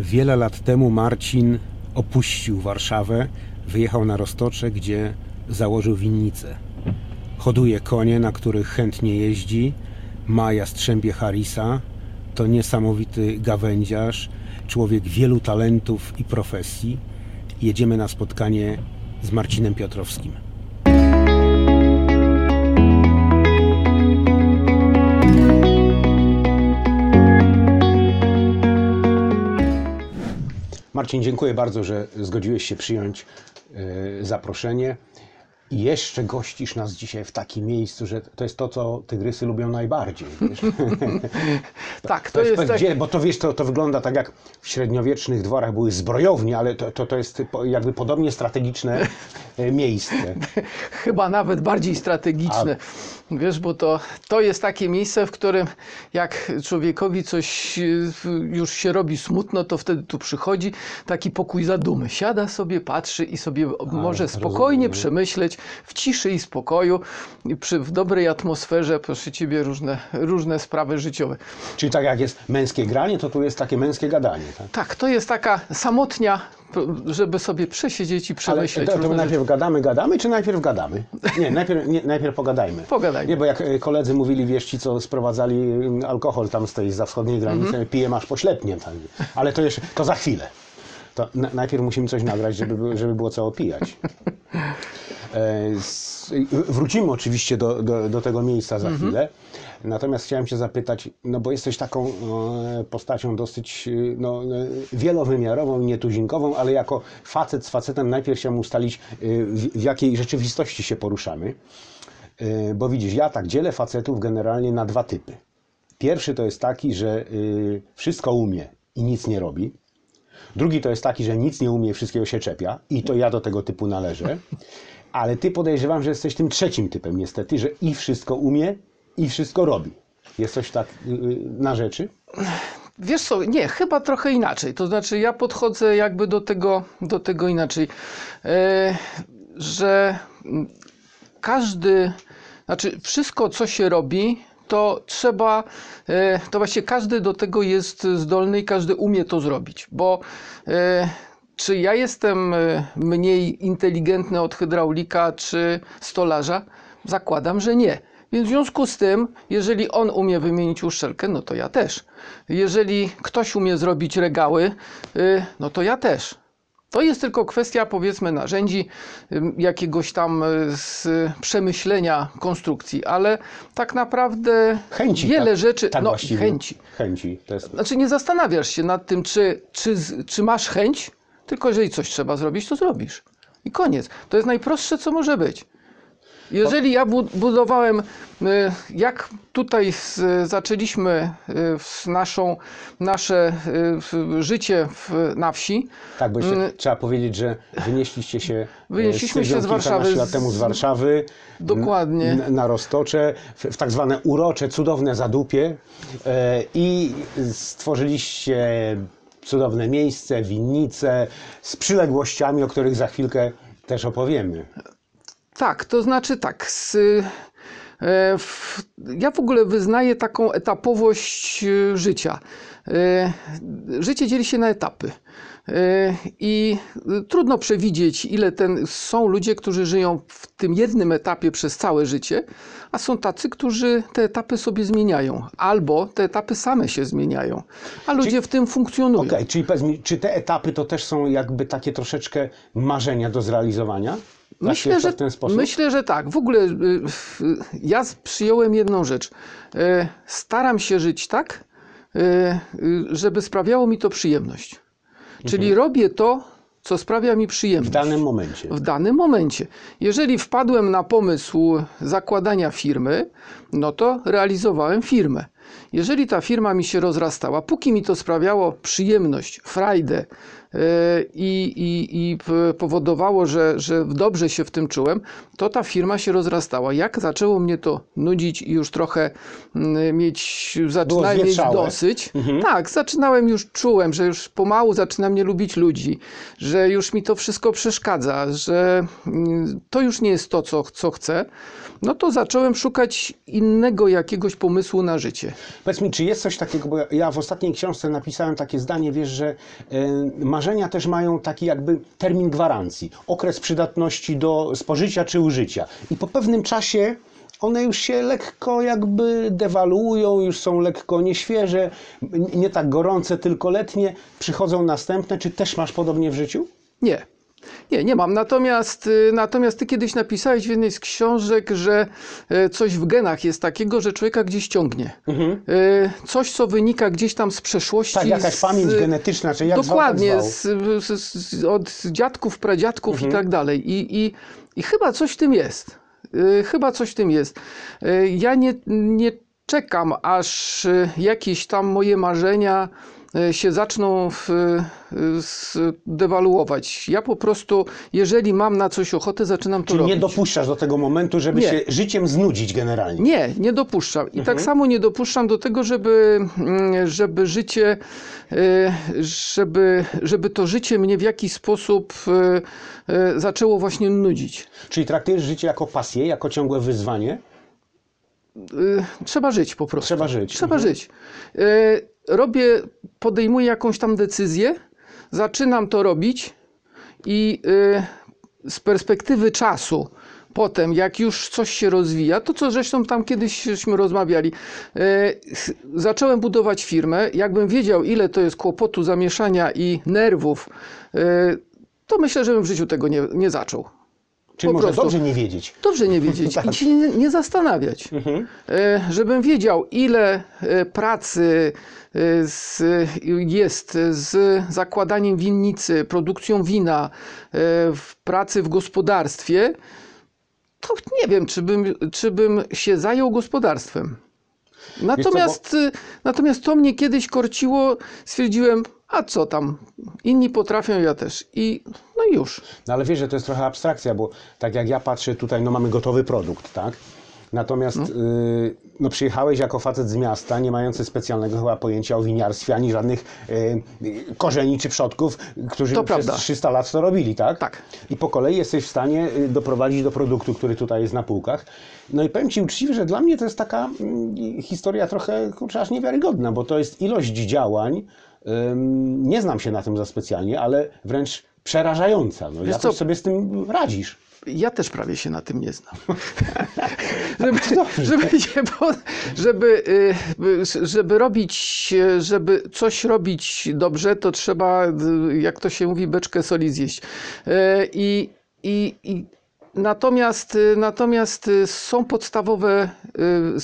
Wiele lat temu Marcin opuścił Warszawę, wyjechał na Roztocze, gdzie założył winnicę. Hoduje konie, na których chętnie jeździ, ma jastrzębie Harisa, to niesamowity gawędziarz, człowiek wielu talentów i profesji. Jedziemy na spotkanie z Marcinem Piotrowskim. Marcin, dziękuję bardzo, że zgodziłeś się przyjąć e, zaproszenie. I jeszcze gościsz nas dzisiaj w takim miejscu, że to jest to, co tygrysy lubią najbardziej. Tak, to, jest, tak, gdzie, bo to wiesz, to, to wygląda tak jak w średniowiecznych dworach były zbrojownie, ale to, to, to jest jakby podobnie strategiczne e, miejsce. chyba nawet bardziej strategiczne. Wiesz, bo to, to jest takie miejsce, w którym jak człowiekowi coś y, już się robi smutno, to wtedy tu przychodzi taki pokój zadumy. Siada sobie, patrzy i sobie może spokojnie rozumiem. przemyśleć w ciszy i spokoju, przy, w dobrej atmosferze, proszę Ciebie, różne, różne sprawy życiowe. Czyli tak jak jest męskie granie, to tu jest takie męskie gadanie. Tak? Tak, to jest taka samotnia, żeby sobie przesiedzieć i Ale przemyśleć to, to różne my rzeczy. najpierw gadamy, gadamy, czy najpierw gadamy? Nie, najpierw, nie, najpierw pogadajmy. Pogadajmy. Nie, bo jak e, koledzy mówili, wiesz, ci co sprowadzali mm, alkohol tam z tej za wschodniej granicy, Mhm. pije masz poślepnie. Tak. Ale to jeszcze, to za chwilę. To na, najpierw musimy coś nagrać, żeby, było- żeby było co opijać. E, s- Wrócimy oczywiście do, do, do tego miejsca za chwilę. Natomiast chciałem się zapytać, no bo jesteś taką e, postacią dosyć e, no, e, wielowymiarową, nietuzinkową, ale jako facet z facetem najpierw chciałem ustalić, w, jakiej rzeczywistości się poruszamy. Bo widzisz, ja tak dzielę facetów generalnie na dwa typy. Pierwszy to jest taki, że wszystko umie i nic nie robi. Drugi to jest taki, że nic nie umie, wszystkiego się czepia i to ja do tego typu należę. Ale ty podejrzewam, że jesteś tym trzecim typem niestety, że i wszystko umie, i wszystko robi. Jest coś tak y, y, na rzeczy? Wiesz co, nie, chyba trochę inaczej. To znaczy, ja podchodzę jakby do tego, do tego inaczej, e, że każdy, znaczy wszystko, co się robi, to trzeba, e, to właściwie każdy do tego jest zdolny i każdy umie to zrobić, bo e, czy ja jestem mniej inteligentny od hydraulika czy stolarza? Zakładam, że nie. Więc w związku z tym, jeżeli on umie wymienić uszczelkę, no to ja też. Jeżeli ktoś umie zrobić regały, y, no to ja też. To jest tylko kwestia, powiedzmy, narzędzi, jakiegoś tam y, z przemyślenia konstrukcji, ale tak naprawdę Chęci. wiele tak, rzeczy, tak no właściwie. chęci. Chęci. To jest... Znaczy nie zastanawiasz się nad tym, czy, czy, czy masz chęć, tylko jeżeli coś trzeba zrobić, to zrobisz. I koniec. To jest najprostsze, co może być. Jeżeli ja bu- budowałem, y, jak tutaj z, zaczęliśmy y, naszą, nasze y, życie w, na wsi, Tak, bo jeszcze trzeba powiedzieć, że wynieśliście się. Wynieśliśmy się z Warszawy, lat z- temu z Warszawy. Dokładnie. Na Roztocze, w, tak zwane urocze, cudowne zadupie i stworzyliście cudowne miejsce, winnice z przyległościami, o których za chwilkę też opowiemy. Tak, to znaczy tak. Z, e, w, ja w ogóle wyznaję taką etapowość e, życia. E, Życie dzieli się na etapy. I trudno przewidzieć, ile ten. Są ludzie, którzy żyją w tym jednym etapie przez całe życie, a są tacy, którzy te etapy sobie zmieniają, albo te etapy same się zmieniają, a ludzie w tym funkcjonują. Okej, czyli powiedz mi, czy te etapy to też są jakby takie troszeczkę marzenia do zrealizowania? Się Myślę, to że, w ten sposób? myślę, że tak. W ogóle y, ja przyjąłem jedną rzecz. Y, Staram się żyć tak, y, żeby sprawiało mi to przyjemność. Czyli robię to, co sprawia mi przyjemność. Mhm. W danym momencie. W danym momencie. Jeżeli wpadłem na pomysł zakładania firmy, no to realizowałem firmę. Jeżeli ta firma mi się rozrastała, póki mi to sprawiało przyjemność, frajdę yy, i, i, i powodowało, że, że dobrze się w tym czułem, to ta firma się rozrastała. Jak zaczęło mnie to nudzić i już trochę mm, mieć, zaczynałem mieć dosyć, tak, zaczynałem już, czułem, że już pomału zaczynam nie lubić ludzi, że już mi to wszystko przeszkadza, że mm, to już nie jest to, co, co chcę, no to zacząłem szukać innego jakiegoś pomysłu na życie. Powiedz mi, czy jest coś takiego, bo ja- w ostatniej książce napisałem takie zdanie, wiesz, że e, marzenia też mają taki jakby termin gwarancji, okres przydatności do spożycia czy użycia. I po pewnym czasie one już się lekko jakby dewaluują, już są lekko nieświeże, nie tak gorące, tylko letnie. Przychodzą następne. Czy też masz podobnie w życiu? Nie. Nie, nie mam. Natomiast, y, natomiast ty kiedyś napisałeś w jednej z książek, że y, coś w genach jest takiego, że człowieka gdzieś ciągnie. Y, Coś, co wynika gdzieś tam z przeszłości. Tak, jakaś z- pamięć genetyczna, czy jak zwał, tak Dokładnie, zwał. z, z, od dziadków, pradziadków Mhm. i tak dalej. I, i, I chyba coś w tym jest. Chyba coś w tym jest. Ja nie, nie czekam, aż jakieś tam moje marzenia się zaczną s- dewaluować. Ja po prostu, jeżeli mam na coś ochotę, zaczynam to Czyli robić. nie dopuszczasz do tego momentu, żeby Nie. się życiem znudzić generalnie. Nie, nie dopuszczam. I Mhm. tak samo nie dopuszczam do tego, żeby, mm, żeby życie, y, żeby, żeby to życie mnie w jakiś sposób zaczęło właśnie nudzić. Czyli traktujesz życie jako pasję, jako ciągłe wyzwanie? Trzeba żyć po prostu. Trzeba żyć. Trzeba Mhm. żyć. Robię, podejmuję jakąś tam decyzję, zaczynam to robić i y, z perspektywy czasu, potem jak już coś się rozwija, to co zresztą tam kiedyśmy rozmawiali, y, zacząłem budować firmę, jakbym wiedział ile to jest kłopotu, zamieszania i nerwów, y, to myślę, że bym w życiu tego nie, nie zaczął. Czyli po może prostu. dobrze nie wiedzieć. Dobrze nie wiedzieć Tak. i się nie, nie zastanawiać. E, Żebym wiedział, ile e, pracy e, z, jest z zakładaniem winnicy, produkcją wina, w pracy w gospodarstwie, to nie wiem, czy bym, czy bym się zajął gospodarstwem. Natomiast, e, natomiast to mnie kiedyś korciło, stwierdziłem, a co tam, inni potrafią, ja też. I no już. No ale wiesz, że to jest trochę abstrakcja, bo tak jak ja patrzę tutaj, no mamy gotowy produkt, tak? Natomiast y, no przyjechałeś jako facet z miasta, nie mający specjalnego chyba pojęcia o winiarstwie, ani żadnych y, korzeni czy przodków, którzy To przez prawda. 300 lat to robili, tak? Tak. I po kolei jesteś w stanie y, doprowadzić do produktu, który tutaj jest na półkach. No i powiem Ci uczciwie, że dla mnie to jest taka mm, historia trochę, kurczę, aż niewiarygodna, bo to jest ilość działań, nie znam się na tym za specjalnie, ale wręcz przerażająca. No, Wiesz jak co? sobie z tym radzisz? Ja też prawie się na tym nie znam. żeby, żeby, się, po- żeby, y, żeby robić, żeby coś robić dobrze, to trzeba, y, jak to się mówi, beczkę soli zjeść. Y, I, i, i Natomiast, y, natomiast y, są podstawowe,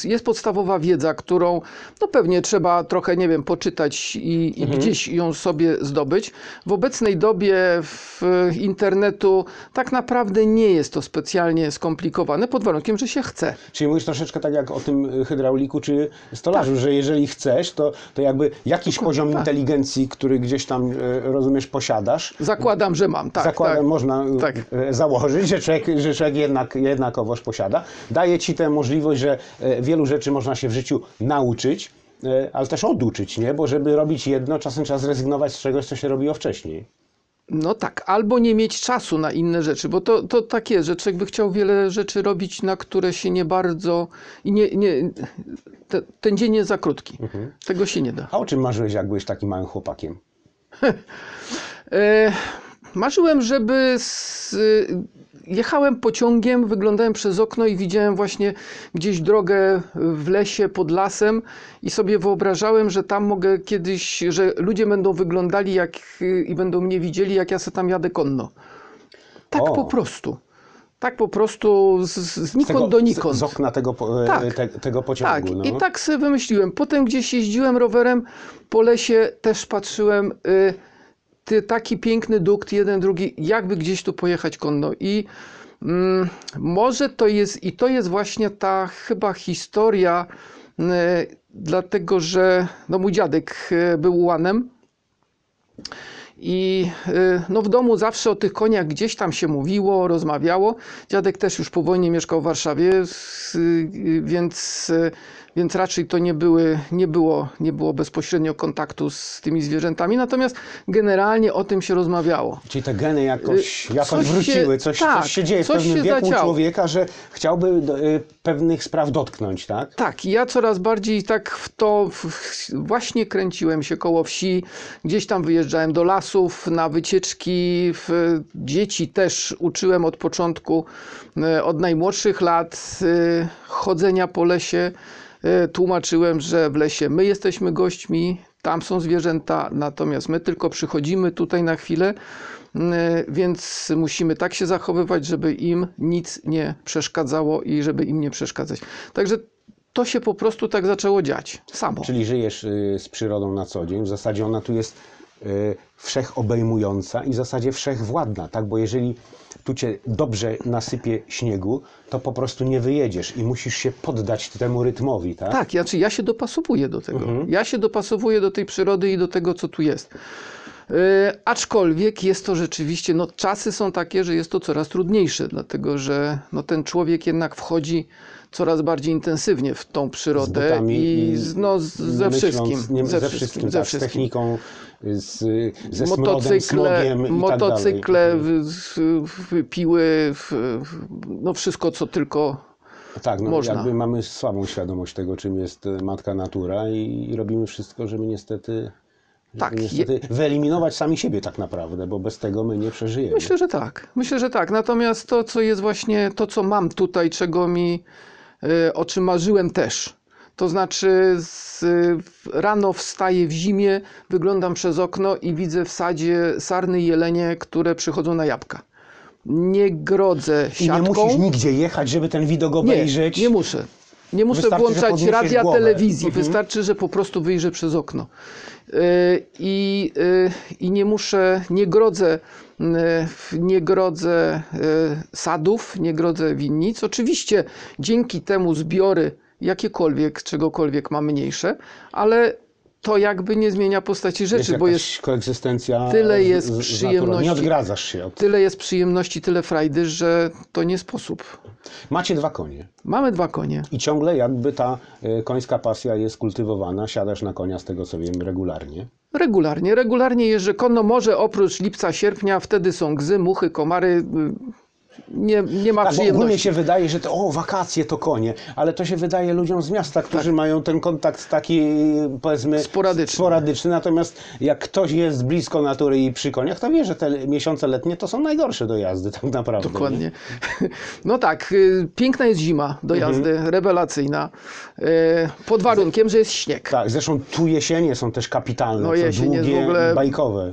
y, jest podstawowa wiedza, którą no pewnie trzeba trochę, nie wiem, poczytać i, i gdzieś ją sobie zdobyć. W obecnej dobie w internetu tak naprawdę nie jest to specjalnie skomplikowane, pod warunkiem, że się chce. Czyli mówisz troszeczkę tak jak o tym hydrauliku czy stolarzu, że jeżeli chcesz, to, to jakby jakiś poziom tak. inteligencji, który gdzieś tam, y, rozumiesz, posiadasz, Zakładam, że mam, tak. zakładem tak. można Tak. y, założyć, że człowiek, że człowiek jednak, jednakowoż posiada. Daje ci tę możliwość, że y, wielu rzeczy można się w życiu nauczyć, y, ale też oduczyć, nie? Bo żeby robić jedno, czasem trzeba zrezygnować z czegoś, co się robiło wcześniej. No tak, albo nie mieć czasu na inne rzeczy, bo to, to tak jest, że człowiek by chciał wiele rzeczy robić, na które się nie bardzo i nie, nie te, ten dzień jest za krótki. Tego się nie da. A o czym marzyłeś, jak byłeś takim małym chłopakiem? E, marzyłem, żeby z, jechałem pociągiem, wyglądałem przez okno i widziałem właśnie gdzieś drogę w lesie, pod lasem i sobie wyobrażałem, że tam mogę kiedyś, że ludzie będą wyglądali jak, i będą mnie widzieli, jak ja se tam jadę konno. Tak O. po prostu. Tak po prostu z, znikąd do nikąd. Z, z okna tego, po- Tak. te, tego pociągu. Tak, no. i tak sobie wymyśliłem. Potem gdzieś jeździłem rowerem po lesie, też patrzyłem, y, ty, taki piękny dukt, jeden, drugi, jakby gdzieś tu pojechać konno. I mm, może to jest, i to jest właśnie ta chyba historia, y, dlatego że no, mój dziadek y, był ułanem. I y, no, w domu zawsze o tych koniach gdzieś tam się mówiło, rozmawiało. Dziadek też już po wojnie mieszkał w Warszawie, s- y, więc, y, więc raczej to nie, były, nie, było, nie było bezpośrednio kontaktu z tymi zwierzętami, natomiast generalnie o tym się rozmawiało. Czyli te geny jakoś, Y, jakoś coś wróciły, się- coś, tak, coś się dzieje w coś pewnym się wieku zadziało. człowieka, że chciałby y, pewnych spraw dotknąć, tak? Tak, ja coraz bardziej tak w to w, właśnie kręciłem się koło wsi, gdzieś tam wyjeżdżałem do lasów na wycieczki, w, dzieci też uczyłem od początku, e, od najmłodszych lat chodzenia po lesie. E, Tłumaczyłem, że w lesie my jesteśmy gośćmi, tam są zwierzęta, natomiast my tylko przychodzimy tutaj na chwilę, e, więc musimy tak się zachowywać, żeby im nic nie przeszkadzało i żeby im nie przeszkadzać. Także to się po prostu tak zaczęło dziać samo. Czyli żyjesz y, z przyrodą na co dzień. W zasadzie ona tu jest y, wszechobejmująca i w zasadzie wszechwładna, tak? Bo jeżeli tu cię dobrze nasypie śniegu, to po prostu nie wyjedziesz i musisz się poddać temu rytmowi, tak? Tak, ja, czy ja się dopasowuję do tego. Ja się dopasowuję do tej przyrody i do tego, co tu jest. Yy, aczkolwiek jest to rzeczywiście, no czasy są takie, że jest to coraz trudniejsze, dlatego że no, ten człowiek jednak wchodzi coraz bardziej intensywnie w tą Z przyrodę butami i z, no, z, ze myśląc, wszystkim. Nie, ze, ze, wszystkim, ze tak, z wszystkim. techniką, z, ze smrodem, Motocykle, smogiem i tak motocykle, dalej. w, piły, w, no wszystko, co tylko Tak, no, można. jakby mamy słabą świadomość tego, czym jest e, matka natura i, i robimy wszystko, żeby niestety, Tak, niestety wyeliminować sami siebie tak naprawdę, bo bez tego my nie przeżyjemy. Myślę, że tak. Myślę, że tak. Natomiast to, co jest właśnie, to, co mam tutaj, czego mi, o czym marzyłem też. To znaczy, z, rano wstaję w zimie, wyglądam przez okno i widzę w sadzie sarny i jelenie, które przychodzą na jabłka. Nie grodzę I nie siatką. musisz nigdzie jechać, żeby ten widok Nie, obejrzeć. nie muszę. Nie muszę Wystarczy, włączać radia, głowę. telewizji. Mhm. Wystarczy, że po prostu wyjrzę przez okno. Yy, I, yy, I nie muszę, nie grodzę, yy, nie grodzę yy, sadów, nie grodzę winnic. Oczywiście dzięki temu zbiory jakiekolwiek, czegokolwiek ma mniejsze, ale to jakby nie zmienia postaci rzeczy, jest bo jest koegzystencja tyle jest z, z przyjemności. Nie odgradzasz się od... tyle jest przyjemności, tyle frajdy, że to nie sposób. Macie dwa konie Mamy dwa konie. i ciągle jakby ta e, końska pasja jest kultywowana. Siadasz na konia, z tego co wiem, regularnie. Regularnie, regularnie jeżdżę konno, może oprócz lipca, sierpnia, wtedy są gzy, muchy, komary, y, nie, nie ma Tak, bo ogólnie przyjemności. się wydaje, że to o, wakacje to konie, ale to się wydaje ludziom z miasta, którzy mają ten kontakt taki, powiedzmy, Tak. Sporadyczny. sporadyczny. Natomiast jak ktoś jest blisko natury i przy koniach, to wie, że te miesiące letnie to są najgorsze do jazdy tak naprawdę. Dokładnie. No tak, y, piękna jest zima do Mhm. jazdy, rewelacyjna, y, pod warunkiem, że jest śnieg. Tak, zresztą tu jesienie są też kapitalne, No jesień jest długie, w ogóle- bajkowe.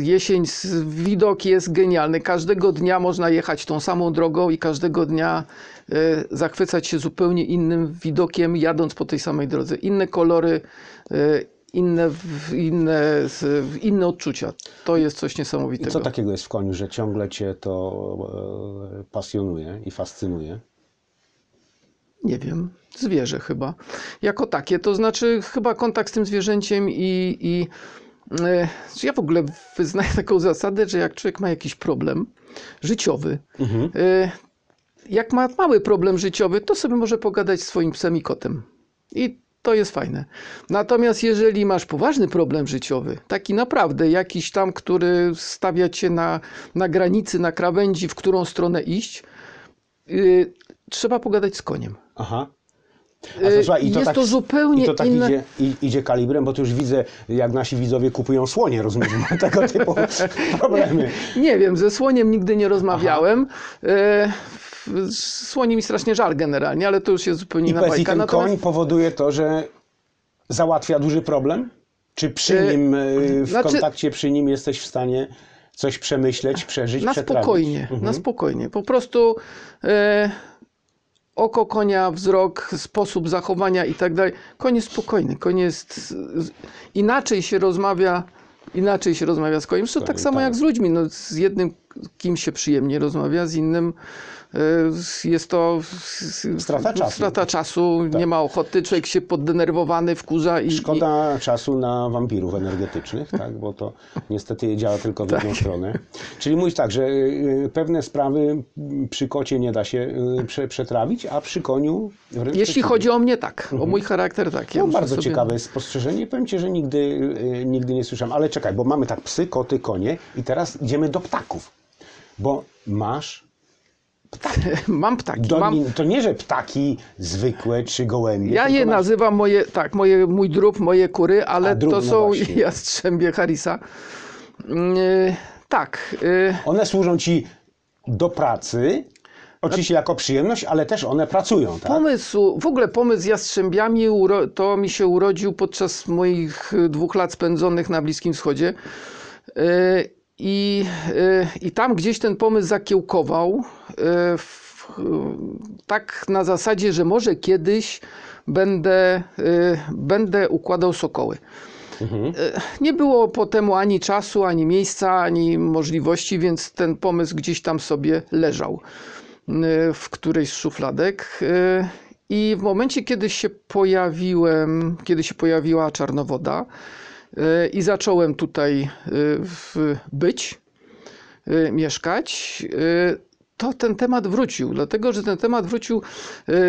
Jesień, widok jest genialny. Każdego dnia można jechać tą samą drogą i każdego dnia y, zachwycać się zupełnie innym widokiem, jadąc po tej samej drodze. Inne kolory, y, inne, inne, inne odczucia. To jest coś I niesamowitego. co takiego jest w koniu, że ciągle cię to e, pasjonuje i fascynuje? Nie wiem, zwierzę chyba. Jako takie, to znaczy chyba kontakt z tym zwierzęciem i, i e, ja w ogóle wyznaję taką zasadę, że jak człowiek ma jakiś problem życiowy, Mhm. e, jak ma mały problem życiowy, to sobie może pogadać z swoim psem i kotem. I to jest fajne. Natomiast jeżeli masz poważny problem życiowy, taki naprawdę, jakiś tam, który stawia cię na, na granicy, na krawędzi, w którą stronę iść, yy, trzeba pogadać z koniem. Aha. A to, Yy, słuchaj, i to jest tak, to zupełnie i to tak inne. idzie, idzie kalibrem, bo tu już widzę, jak nasi widzowie kupują słonie, rozumiem, tego typu problemy. Nie wiem, ze słoniem nigdy nie rozmawiałem. Z słoni mi strasznie żal generalnie, ale to już jest zupełnie inna powiedz, i bajka. ten Natomiast koń powoduje to, że załatwia duży problem? Czy przy E, nim, w znaczy- kontakcie przy nim jesteś w stanie coś przemyśleć, przeżyć, na przetrawić? spokojnie, Mhm. na spokojnie. Po prostu e, oko konia, wzrok, sposób zachowania i tak dalej. Koń jest spokojny, koń jest... Inaczej się rozmawia inaczej się rozmawia z koniem. To tak Koniem, samo tak. jak z ludźmi. No, z jednym kim się przyjemnie rozmawia, z innym jest to s- Strata czasu. Tak. strata czasu, nie ma ochoty, człowiek się poddenerwowany, wkurza i, i Szkoda czasu na wampirów energetycznych, tak? bo to niestety działa tylko w Tak. jedną stronę. Czyli mówisz tak, że y, pewne sprawy przy kocie nie da się y, prze, przetrawić, a przy koniu wręcz jeśli chodzi o mnie, tak, o mój charakter, tak. Ja No, bardzo sobie- ciekawe spostrzeżenie. Powiem Ci, że nigdy, y, nigdy nie słyszałem. Ale czekaj, bo mamy tak psy, koty, konie i teraz idziemy do ptaków. Bo masz Mam ptaki, Do, mam, To nie, że ptaki zwykłe czy gołębie. Ja je masz- nazywam moje, tak, moje, mój drób, moje kury, ale A, drób, to no są właśnie. jastrzębie Harisa. Yy, tak, yy, One służą Ci do pracy, oczywiście jako przyjemność, ale też one pracują, tak? pomysł, w ogóle pomysł z jastrzębiami to mi się urodził podczas moich y, dwóch lat spędzonych na Bliskim Wschodzie. I, yy, I tam gdzieś ten pomysł zakiełkował. yy, w- tak na zasadzie, że może kiedyś będę, yy, będę układał sokoły. E, Nie było po temu ani czasu, ani miejsca, ani możliwości, więc ten pomysł gdzieś tam sobie leżał w którejś z szufladek. I w momencie, kiedy się pojawiłem, kiedy się pojawiła czarnowoda i zacząłem tutaj w- być, e, mieszkać, e, to ten temat wrócił. Dlatego, że ten temat wrócił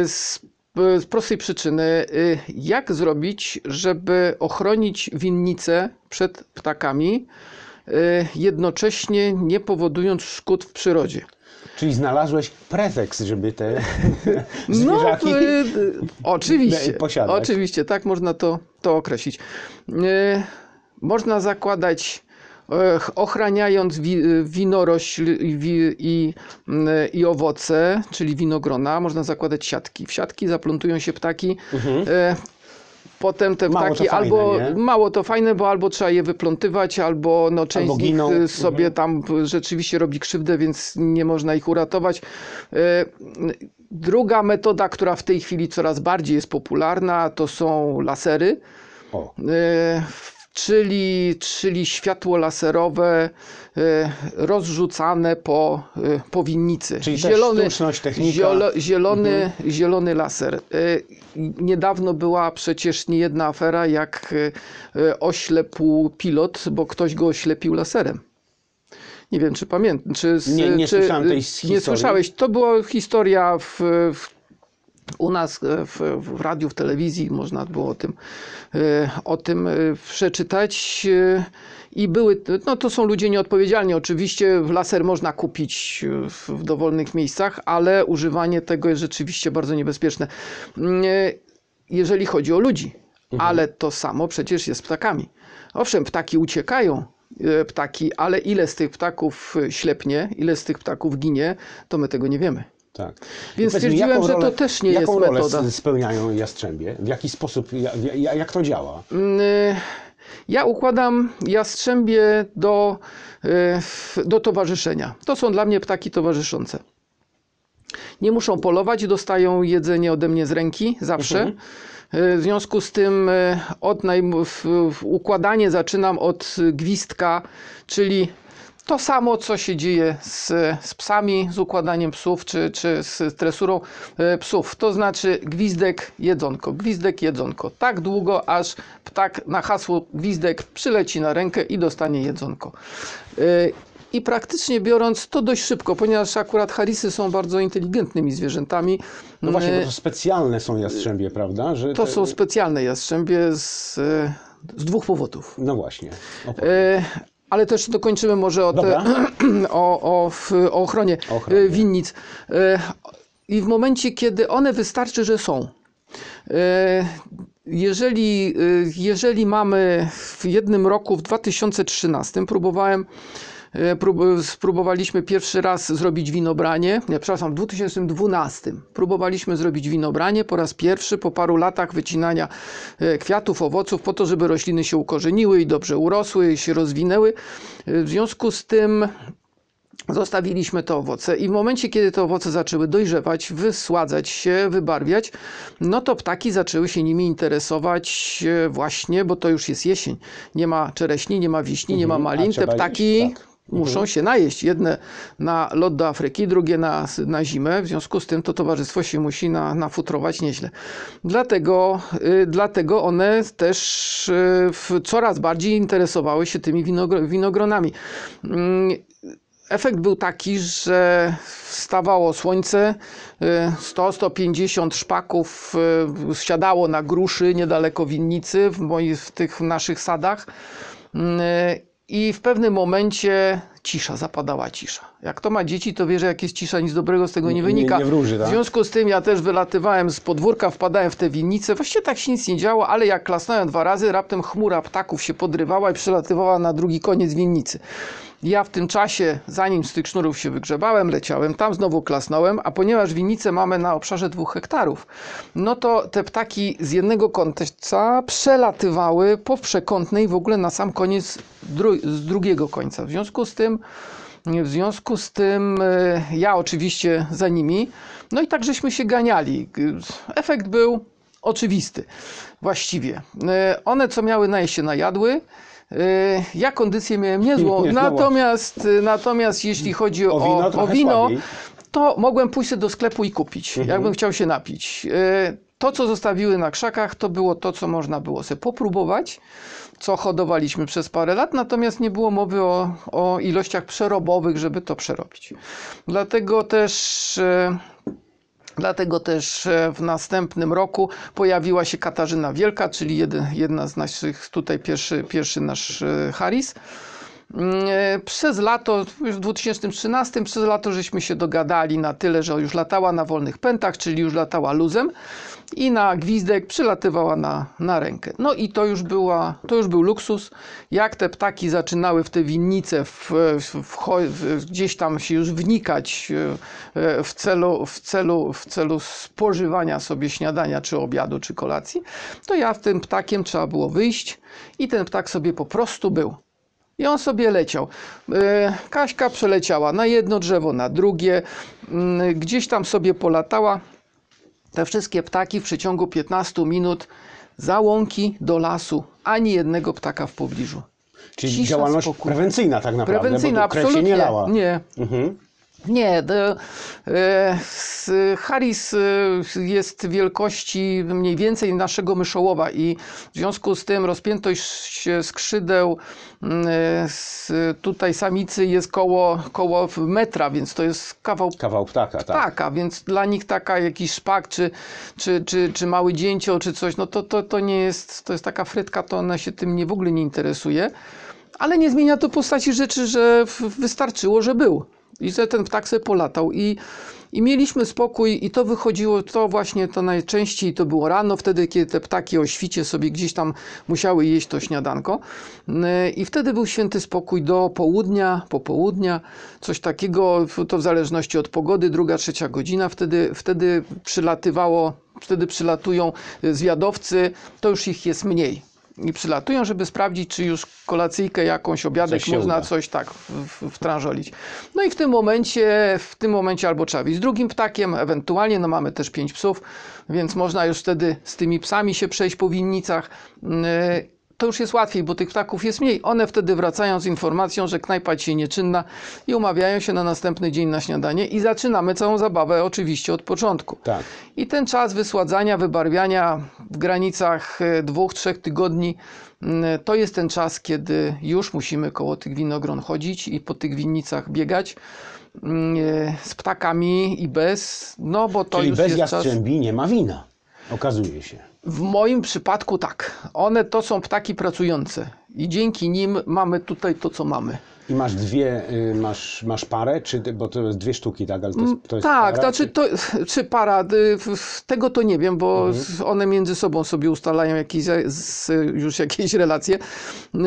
z, z prostej przyczyny. Jak zrobić, żeby ochronić winnicę przed ptakami, jednocześnie nie powodując szkód w przyrodzie? Czyli znalazłeś pretekst, żeby te No, zwierzaki... e, oczywiście, posiadać. oczywiście, tak można to, to określić. E, Można zakładać, e, ochraniając wi, winorośl i, wi, i, owoce, czyli winogrona, można zakładać siatki. W siatki zaplątują się ptaki. E, Potem te Mhm. Mało ptaki fajne, albo nie? mało to fajne, bo albo trzeba je wyplątywać, albo no, część Albo z nich y, sobie tam y, rzeczywiście robi krzywdę, więc nie można ich uratować. E, Druga metoda, która w tej chwili coraz bardziej jest popularna, to są lasery. O, czyli, czyli światło laserowe e, rozrzucane po, e, po winnicy. Czyli też sztuczność, technika. zielo, zielony, zielony laser. E, Niedawno była przecież niejedna afera, jak oślepł pilot, bo ktoś go oślepił laserem. Nie wiem, czy pamiętasz. Czy, Nie- nie czy, słyszałem tej Nie historii. słyszałeś. To była historia w, w u nas e, w, w radiu, w telewizji można było o tym, e, o tym e, przeczytać. I były, no to są ludzie nieodpowiedzialni. Oczywiście laser można kupić w, w dowolnych miejscach, ale używanie tego jest rzeczywiście bardzo niebezpieczne. Mm, Jeżeli chodzi o ludzi, ale to samo przecież jest z ptakami. Owszem, ptaki uciekają, ptaki, ale ile z tych ptaków ślepnie, ile z tych ptaków ginie, to my tego nie wiemy. Tak. Więc Powiedz mi, stwierdziłem, jaką że to rolę- też nie jaką jest rolę metoda. s- spełniają jastrzębie? W jaki sposób, ja- ja- jak to działa? Mm, y, Ja układam jastrzębie do, y, do towarzyszenia. To są dla mnie ptaki towarzyszące. Nie muszą polować, dostają jedzenie ode mnie z ręki zawsze. Mhm. Y, W związku z tym od naj... układanie zaczynam od gwizdka, czyli to samo, co się dzieje z, z psami, z układaniem psów, czy, czy z tresurą e, psów. To znaczy gwizdek, jedzonko, gwizdek, jedzonko. Tak długo, aż ptak na hasło gwizdek przyleci na rękę i dostanie jedzonko. E, I praktycznie biorąc, to dość szybko, ponieważ akurat harisy są bardzo inteligentnymi zwierzętami. No właśnie, E, bo to specjalne są jastrzębie, prawda? Że To te- są specjalne jastrzębie z, z dwóch powodów. No właśnie. E, Ale też dokończymy może o, te, o, o, w, o ochronie, ochronie. e, winnic. E, I w momencie, kiedy one wystarczy, że są. E, Jeżeli, jeżeli mamy w jednym roku, w 2013, próbowałem, prób, spróbowaliśmy pierwszy raz zrobić winobranie, nie, przepraszam, w 2012 próbowaliśmy zrobić winobranie po raz pierwszy po paru latach wycinania e, kwiatów, owoców, po to, żeby rośliny się ukorzeniły i dobrze urosły, i się rozwinęły. E, W związku z tym Zostawiliśmy te owoce i w momencie, kiedy te owoce zaczęły dojrzewać, wysładzać się, wybarwiać, no to ptaki zaczęły się nimi interesować e, właśnie, bo to już jest jesień. Nie ma czereśni, nie ma wiśni, nie ma Mhm, malin. Te ptaki jeść, tak. Muszą się najeść. Jedne na lot do Afryki, drugie na, na zimę. W związku z tym to towarzystwo się musi na, nafutrować nieźle. Dlatego, y, dlatego one też y, w, coraz bardziej interesowały się tymi winogro, winogronami. Mm, Efekt był taki, że wstawało słońce, y, 100-150 szpaków y, siadało na gruszy niedaleko winnicy w, moich, w tych naszych sadach. I w pewnym momencie cisza, zapadała cisza. Jak to ma dzieci, to wie, że jak jest cisza, nic dobrego z tego nie Nie- wynika. nie wróży, tak? W związku z tym ja też wylatywałem z podwórka, wpadałem w te winnice. Właściwie tak się nic nie działo, ale jak klasnąłem dwa razy, raptem chmura ptaków się podrywała i przelatywała na drugi koniec winnicy. Ja w tym czasie, zanim z tych sznurów się wygrzebałem, leciałem tam, znowu klasnąłem, a ponieważ winnicę mamy na obszarze dwóch hektarów, no to te ptaki z jednego końca przelatywały po przekątnej w ogóle na sam koniec dru- z drugiego końca. W związku z tym w związku z tym e, ja oczywiście za nimi, no i tak żeśmy się ganiali. Efekt był oczywisty właściwie. E, One co miały najeść się najadły, E, ja kondycję miałem niezłą, Nie, no natomiast, natomiast jeśli chodzi o, O wino o wino to mogłem pójść do sklepu i kupić, Mhm. jakbym chciał się napić. To, co zostawiły na krzakach, to było to, co można było sobie popróbować, co hodowaliśmy przez parę lat, natomiast nie było mowy o, o ilościach przerobowych, żeby to przerobić. Dlatego też. e, Dlatego też e, w następnym roku pojawiła się Katarzyna Wielka, czyli jedna z naszych, tutaj pierwszy, pierwszy nasz e, Harris. Mm, Przez lato, już w 2013, przez lato żeśmy się dogadali na tyle, że już latała na wolnych pętach, czyli już latała luzem i na gwizdek przylatywała na, na rękę. No i to już, była, to już był luksus. Jak te ptaki zaczynały w te winnice w, w, w, gdzieś tam się już wnikać e, e, w celu, w, celu, w celu spożywania sobie śniadania, czy obiadu, czy kolacji, to ja w tym ptakiem trzeba było wyjść i ten ptak sobie po prostu był. I on sobie leciał. E, Kaśka przeleciała na jedno drzewo, na drugie, mm, gdzieś tam sobie polatała. Te wszystkie ptaki w przeciągu 15 minut za łąki do lasu, ani jednego ptaka w pobliżu. Czyli Cisza, działalność spokój. prewencyjna tak naprawdę, Prewencyjna, bo się absolutnie. nie lała. Nie, Mhm. Nie, to, e, s- Harris e, jest wielkości mniej więcej naszego myszołowa i w związku z tym rozpiętość skrzydeł mm, e, tutaj samicy jest koło, koło metra, więc to jest kawał Kawał ptaka, tak. ptaka, więc dla nich taka jakiś szpak, czy, czy, czy, czy mały dzięcioł, czy coś, no to, to, to nie jest, to jest taka frytka, to ona się tym nie, w ogóle nie interesuje. Ale nie zmienia to postaci rzeczy, że wystarczyło, że był. I że ten ptak sobie polatał. I, I mieliśmy spokój i to wychodziło, to właśnie to najczęściej to było rano, wtedy kiedy te ptaki o świcie sobie gdzieś tam musiały jeść to śniadanko. Yy, I wtedy był święty spokój do południa, popołudnia, coś takiego, to w zależności od pogody, druga, trzecia godzina, wtedy, wtedy przylatywało, wtedy przylatują zwiadowcy, to już ich jest mniej. I przylatują, żeby sprawdzić, czy już kolacyjkę jakąś, obiadek Coś można uda. coś tak w- w- wtranżolić. No i w tym momencie, w tym momencie albo trzeba wyjść z drugim ptakiem, ewentualnie, no mamy też pięć psów, więc można już wtedy z tymi psami się przejść po winnicach. Yy, To już jest łatwiej, bo tych ptaków jest mniej. One wtedy wracają z informacją, że knajpa dzisiaj nieczynna i umawiają się na następny dzień na śniadanie i zaczynamy całą zabawę oczywiście od początku. Tak. I ten czas wysładzania, wybarwiania w granicach e, dwóch, trzech tygodni mm, to jest ten czas, kiedy już musimy koło tych winogron chodzić i po tych winnicach biegać mm, e, z ptakami i bez, no bo to Czyli już bez jest czas. jastrzębi nie ma wina. Okazuje się. W moim przypadku tak. One to są ptaki pracujące i dzięki nim mamy tutaj to, co mamy. I masz dwie, y, masz, masz parę, czy, bo to jest dwie sztuki, tak? Ale to jest, to jest Tak, para, znaczy czy... to, czy para, y, tego to nie wiem, bo Mhm. one między sobą sobie ustalają jakieś, z, już jakieś relacje. Y,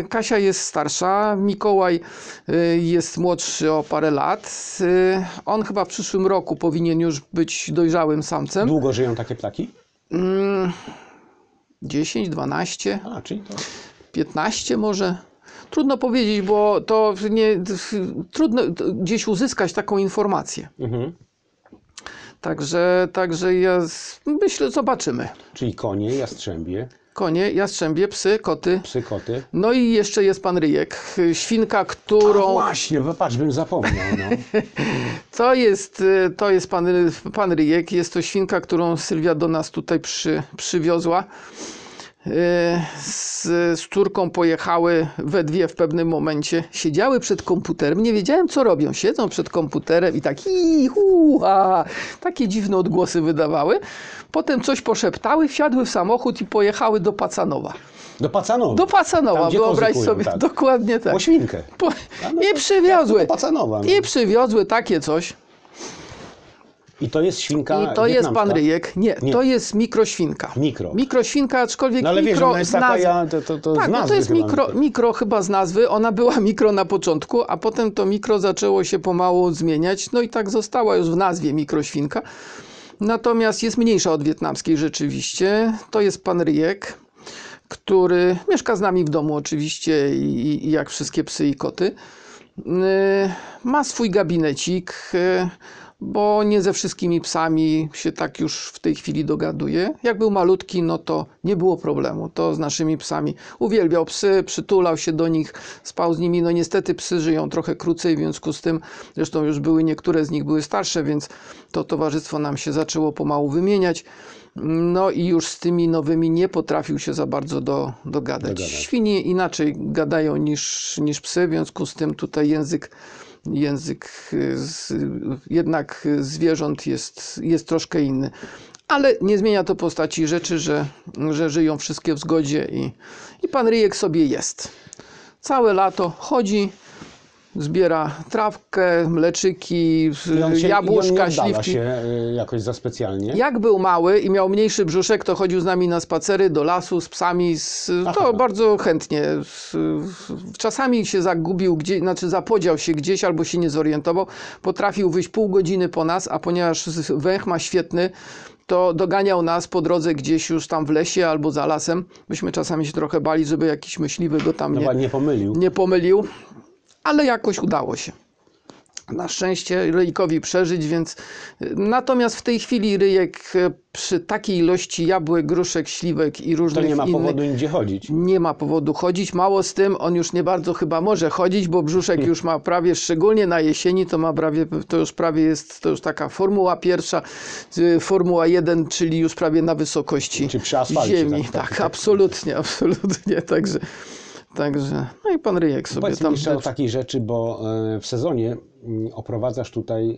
y, Kasia jest starsza, Mikołaj y, jest młodszy o parę lat. On chyba w przyszłym roku powinien już być dojrzałym samcem. Długo żyją takie ptaki? Mm, 10, 12, A, czyli to... 15 może. Trudno powiedzieć, bo to nie, trudno gdzieś uzyskać taką informację. Mhm. Także, także ja myślę, zobaczymy. Czyli konie, jastrzębie, Konie, jastrzębie, psy, koty. psy, koty. No i jeszcze jest pan Ryjek, świnka, A którą... właśnie, bo patrz, bym zapomniał. No. To jest, y, to jest pan, pan Ryjek, jest to świnka, którą Sylwia do nas tutaj przy, przywiozła. Z, z córką pojechały we dwie w pewnym momencie. Siedziały przed komputerem, nie wiedziałem co robią. Siedzą przed komputerem i tak i a, takie dziwne odgłosy wydawały. Potem coś poszeptały, wsiadły w samochód i pojechały do Pacanowa. Do Pacanowa. Do Pacanowa, Tam, wyobraź sobie, tak. dokładnie tak. Po świnkę. Po, I przywiozły. Do Pacanowa. No. I przywiozły takie coś. I to jest świnka I to jest pan Ryjek. Nie, Nie. to jest mikroświnka. Mikro. Mikroświnka, aczkolwiek No ale wiesz, mikro ona jest taka, nazwy. ja, to, to, to tak, no to jest chyba mikro, mikro. mikro chyba z nazwy. Ona była mikro na początku, a potem to mikro zaczęło się pomału zmieniać. No i tak została już w nazwie mikroświnka. Natomiast jest mniejsza od wietnamskiej rzeczywiście. To jest pan Ryjek, który mieszka z nami w domu oczywiście i, i jak wszystkie psy i koty. Yy, Ma swój gabinecik, yy, bo nie ze wszystkimi psami się tak już w tej chwili dogaduje. Jak był malutki, no to nie było problemu. To z naszymi psami uwielbiał psy, przytulał się do nich, spał z nimi. No niestety psy żyją trochę krócej, w związku z tym, zresztą już były niektóre z nich były starsze, więc to towarzystwo nam się zaczęło pomału wymieniać. No i już z tymi nowymi nie potrafił się za bardzo do, dogadać. Dogadać. Świnie inaczej gadają niż, niż psy, w związku z tym tutaj język, język z, jednak zwierząt jest, jest troszkę inny. Ale nie zmienia to postaci rzeczy, że, że żyją wszystkie w zgodzie i, i pan Ryjek sobie jest. Całe lato chodzi, zbiera trawkę, mleczyki, się, jabłuszka, śliwki. się y, jakoś za specjalnie. Jak był mały i miał mniejszy brzuszek, to chodził z nami na spacery do lasu z psami. Z, to bardzo chętnie. Czasami się zagubił, gdzie, znaczy zapodział się gdzieś albo się nie zorientował. Potrafił wyjść pół godziny po nas, a ponieważ węch ma świetny, to doganiał nas po drodze gdzieś już tam w lesie albo za lasem. Myśmy czasami się trochę bali, żeby jakiś myśliwy go tam No nie, nie pomylił. nie pomylił, ale jakoś udało się. Na szczęście Ryjkowi przeżyć, więc natomiast w tej chwili Ryjek e, przy takiej ilości jabłek, gruszek, śliwek i To różnych nie ma innych powodu nigdzie chodzić. nie ma powodu chodzić. Mało z tym, on już nie bardzo chyba może chodzić, bo brzuszek już ma prawie, szczególnie na jesieni, to ma prawie, to już prawie jest, to już taka formuła pierwsza, y, formuła 1, czyli już prawie na wysokości ziemi. Tak, tak, tak. absolutnie, absolutnie. Także, także, no i pan Ryjek sobie Powiedz tam... jeszcze o takiej rzeczy, bo e, w sezonie mm, oprowadzasz tutaj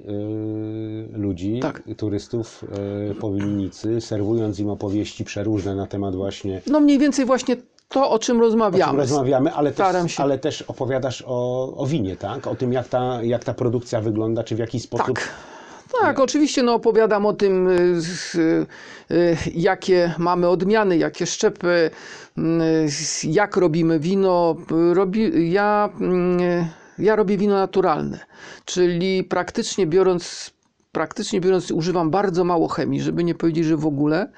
e, ludzi, Tak. turystów e, po winnicy, serwując im opowieści przeróżne na temat właśnie, No mniej więcej właśnie to, o czym o rozmawiamy. czym rozmawiamy, ale też, ale też opowiadasz o, o winie, tak? O tym, jak ta, jak ta produkcja wygląda, czy w jaki sposób... Tak. Tak, oczywiście no, opowiadam o tym, y, y, y, jakie mamy odmiany, jakie szczepy, jak robimy wino. Robi, ja, y, ja robię wino naturalne, czyli praktycznie biorąc, praktycznie biorąc używam bardzo mało chemii, żeby nie powiedzieć, że w ogóle.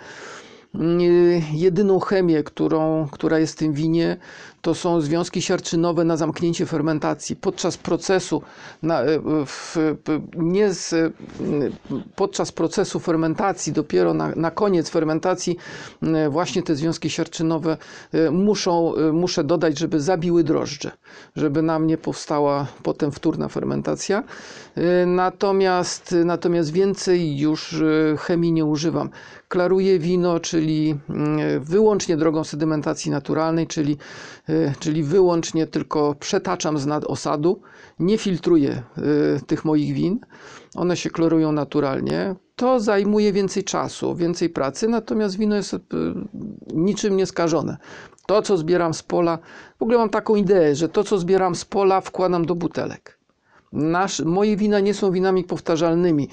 Jedyną chemię, którą, która jest w tym winie, to są związki siarczynowe na zamknięcie fermentacji. Podczas procesu, na, y, w, nie z, y, podczas procesu fermentacji, dopiero na, na koniec fermentacji, y, właśnie te związki siarczynowe muszą, muszę dodać, żeby zabiły drożdże, żeby nam nie powstała potem wtórna fermentacja. Natomiast, natomiast więcej już chemii nie używam. Klaruję wino, czyli mm, wyłącznie drogą sedymentacji naturalnej, czyli, czyli wyłącznie tylko przetaczam z nad osadu, nie filtruję y, tych moich win. One się klorują naturalnie. To zajmuje więcej czasu, więcej pracy, natomiast wino jest y, niczym nieskażone. To, co zbieram z pola, w ogóle mam taką ideę, że to, co zbieram z pola, wkładam do butelek. Nasz, moje wina nie są winami powtarzalnymi.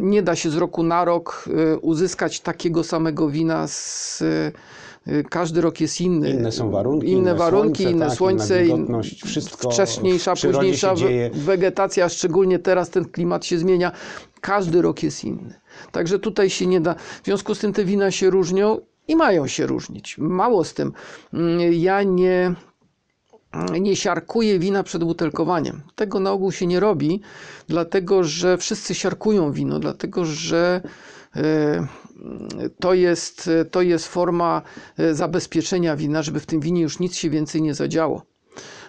Nie da się z roku na rok uzyskać takiego samego wina. Z, każdy rok jest inny. Inne są warunki, inne, inne warunki, słońce, inne tak, słońce, inna wszystko wcześniejsza, późniejsza wegetacja, szczególnie teraz ten klimat się zmienia. Każdy rok jest inny. Także tutaj się nie da. W związku z tym te wina się różnią i mają się różnić. Mało z tym. Mm, Ja nie nie siarkuje wina przed butelkowaniem. Tego na ogół się nie robi, dlatego że wszyscy siarkują wino, dlatego że e, to jest, to jest forma e, zabezpieczenia wina, żeby w tym winie już nic się więcej nie zadziało.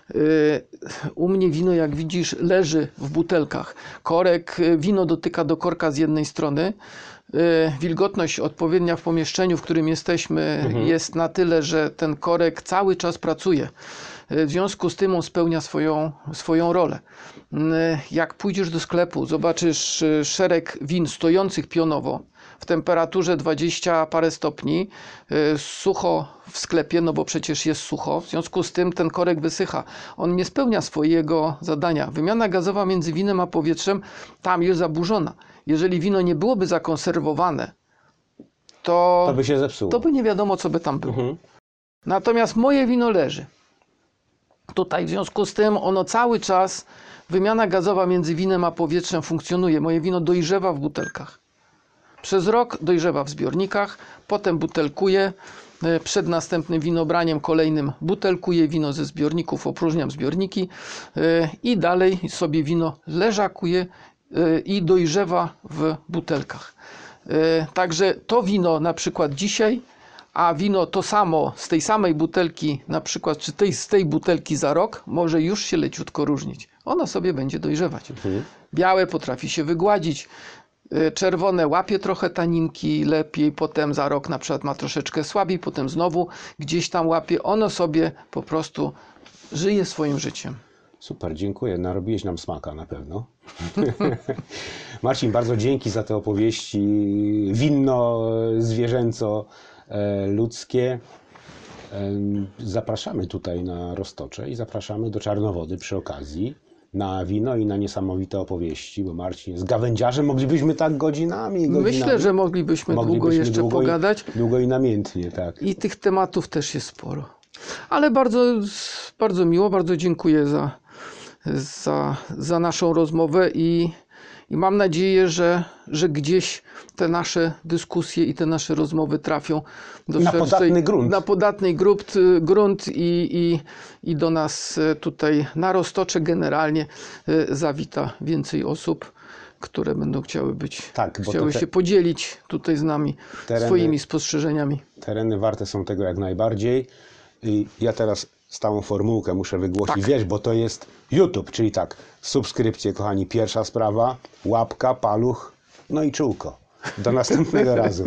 E, U mnie wino, jak widzisz, leży w butelkach. Korek, e, wino dotyka do korka z jednej strony. Wilgotność odpowiednia w pomieszczeniu, w którym jesteśmy, jest na tyle, że ten korek cały czas pracuje. W związku z tym on spełnia swoją, swoją rolę. Jak pójdziesz do sklepu, zobaczysz szereg win stojących pionowo w temperaturze 20 parę stopni, e, sucho w sklepie, no bo przecież jest sucho, w związku z tym ten korek wysycha. On nie spełnia swojego zadania. Wymiana gazowa między winem a powietrzem tam jest zaburzona. Jeżeli wino nie byłoby zakonserwowane, to, To by się zepsuło. to by nie wiadomo, co by tam było. Mhm. Natomiast moje wino leży. Tutaj w związku z tym ono cały czas, wymiana gazowa między winem a powietrzem funkcjonuje. Moje wino dojrzewa w butelkach. Przez rok dojrzewa w zbiornikach, potem butelkuję. e, Przed następnym winobraniem kolejnym butelkuję wino ze zbiorników, opróżniam zbiorniki e, i dalej sobie wino leżakuje e, i dojrzewa w butelkach. Także to wino na przykład dzisiaj a wino to samo z tej samej butelki, na przykład, czy tej, z tej butelki za rok, może już się leciutko różnić. Ono sobie będzie dojrzewać. Białe potrafi się wygładzić, czerwone łapie trochę taninki lepiej, potem za rok na przykład ma troszeczkę słabiej, potem znowu gdzieś tam łapie. Ono sobie po prostu żyje swoim życiem. Super, dziękuję. Narobiłeś nam smaka na pewno. Marcin, bardzo dzięki za te opowieści winno, zwierzęco, e, ludzkie. Em, Zapraszamy tutaj na Roztocze i zapraszamy do Czarnowody przy okazji na wino i na niesamowite opowieści, bo Marcin jest gawędziarzem. Moglibyśmy tak godzinami, godzinami. Myślę, że moglibyśmy, długo Moglibyśmy jeszcze długo i- pogadać. Długo i namiętnie, tak. I tych tematów też jest sporo. Ale bardzo, bardzo miło, bardzo dziękuję za, za, za naszą rozmowę i, i mam nadzieję, że, że gdzieś te nasze dyskusje i te nasze rozmowy trafią do Na szerszej- podatny grunt. Na podatny grunt, grunt i, i, i do nas e, tutaj na Roztocze generalnie e, zawita więcej osób, które będą chciały być, Tak, chciały te- się podzielić tutaj z nami Tereny- swoimi spostrzeżeniami. Tereny warte są tego jak najbardziej. I ja teraz stałą formułkę muszę wygłosić, Tak. wiesz, bo to jest YouTube, czyli tak, subskrypcje, kochani, pierwsza sprawa, łapka, paluch, no i czółko. Do następnego razu.